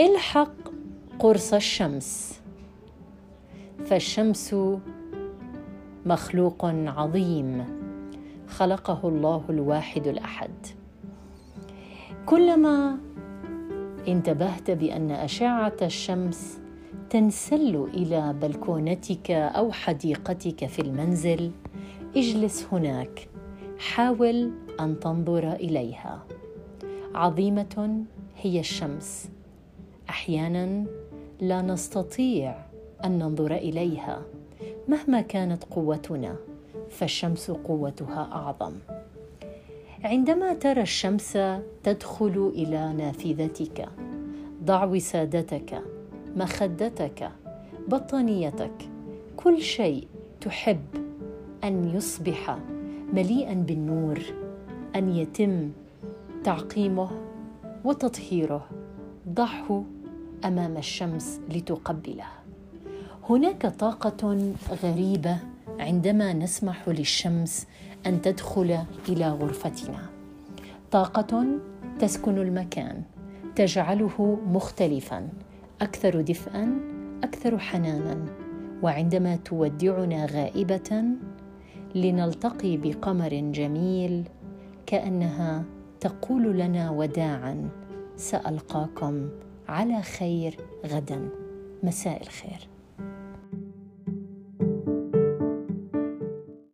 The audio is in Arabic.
الحق قرص الشمس فالشمس مخلوق عظيم خلقه الله الواحد الأحد. كلما انتبهت بأن أشعة الشمس تنسل إلى بلكونتك أو حديقتك في المنزل اجلس هناك حاول أن تنظر إليها. عظيمة هي الشمس. أحيانا لا نستطيع أن ننظر إليها مهما كانت قوتنا فالشمس قوتها أعظم. عندما ترى الشمس تدخل إلى نافذتك ضع وسادتك مخدتك بطانيتك كل شيء تحب أن يصبح مليئا بالنور أن يتم تعقيمه وتطهيره. ضعه أمام الشمس لتقبله. هناك طاقة غريبة عندما نسمح للشمس أن تدخل إلى غرفتنا. طاقة تسكن المكان تجعله مختلفا أكثر دفئا أكثر حنانا. وعندما تودعنا غائبة لنلتقي بقمر جميل كأنها تقول لنا وداعا سألقاكم على خير غدا. مساء الخير.